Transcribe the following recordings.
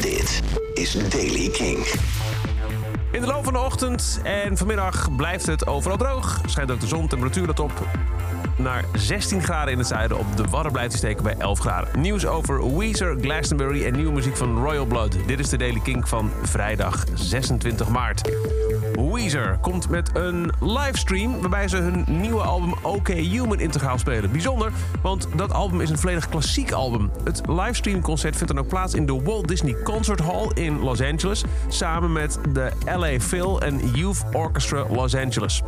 Dit is Daily King. In de loop van de ochtend en vanmiddag blijft het overal droog. Schijnt ook de zon, temperatuur op naar 16 graden in het zuiden. Op de Wadden blijft steken bij 11 graden. Nieuws over Weezer, Glastonbury en nieuwe muziek van Royal Blood. Dit is de Daily Kink van vrijdag 26 maart. Weezer komt met een livestream waarbij ze hun nieuwe album OK Human integraal spelen. Bijzonder, want dat album is een volledig klassiek album. Het livestreamconcert vindt dan ook plaats in de Walt Disney Concert Hall in Los Angeles... samen met de LA Phil en Youth Orchestra Los Angeles.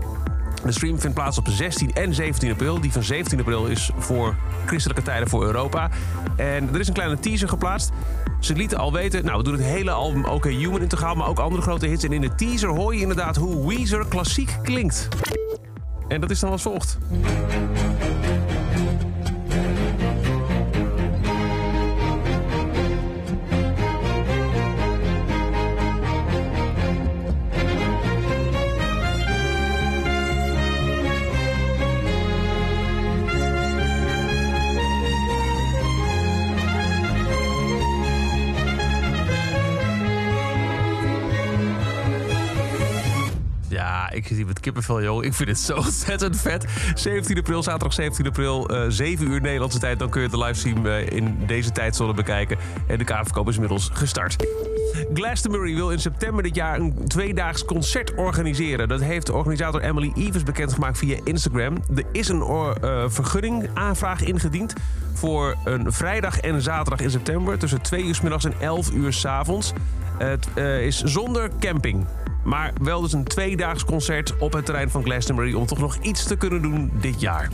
De stream vindt plaats op 16 en 17 april. Die van 17 april is voor christelijke tijden voor Europa. En er is een kleine teaser geplaatst. Ze lieten al weten, nou, we doen het hele album OK Human integraal, maar ook andere grote hits. En in de teaser hoor je inderdaad hoe Weezer klassiek klinkt. En dat is dan als volgt. Ik hier met kippenvel, joh. Ik vind het zo ontzettend vet. 17 april, zaterdag 17 april, eh 7 uur Nederlandse tijd. Dan kun je de livestream eh, in deze tijdzone bekijken. En de kaartverkoop is inmiddels gestart. Glastonbury wil in september dit jaar een tweedaags concert organiseren. Dat heeft organisator Emily Evers bekendgemaakt via Instagram. Er is een eh, vergunning aanvraag ingediend voor een vrijdag en zaterdag in september... tussen 2 uur s middags en 11 uur s avonds. Het eh, is zonder camping. Maar wel dus een tweedaags concert op het terrein van Glastonbury... om toch nog iets te kunnen doen dit jaar.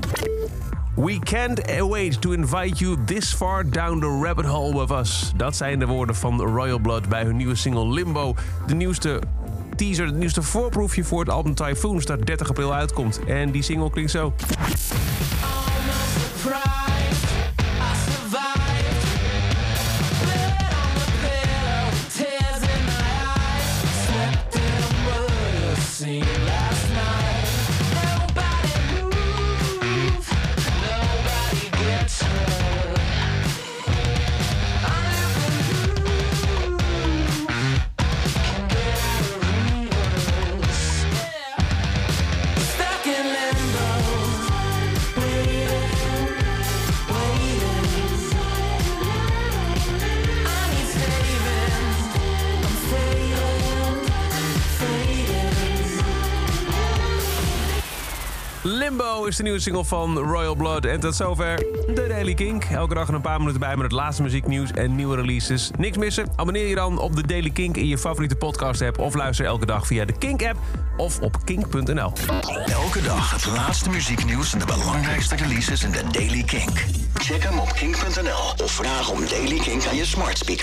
We can't wait to invite you this far down the rabbit hole with us. Dat zijn de woorden van Royal Blood bij hun nieuwe single Limbo. De nieuwste teaser, het nieuwste voorproefje voor het album Typhoons... dat 30 april uitkomt. En die single klinkt zo. Limbo is de nieuwe single van Royal Blood. En tot zover de Daily Kink. Elke dag een paar minuten bij met het laatste muzieknieuws en nieuwe releases. Niks missen? Abonneer je dan op de Daily Kink in je favoriete podcast app... of luister elke dag via de Kink-app of op kink.nl. Elke dag het laatste muzieknieuws en de belangrijkste releases in de Daily Kink. Check hem op kink.nl of vraag om Daily Kink aan je smart speaker.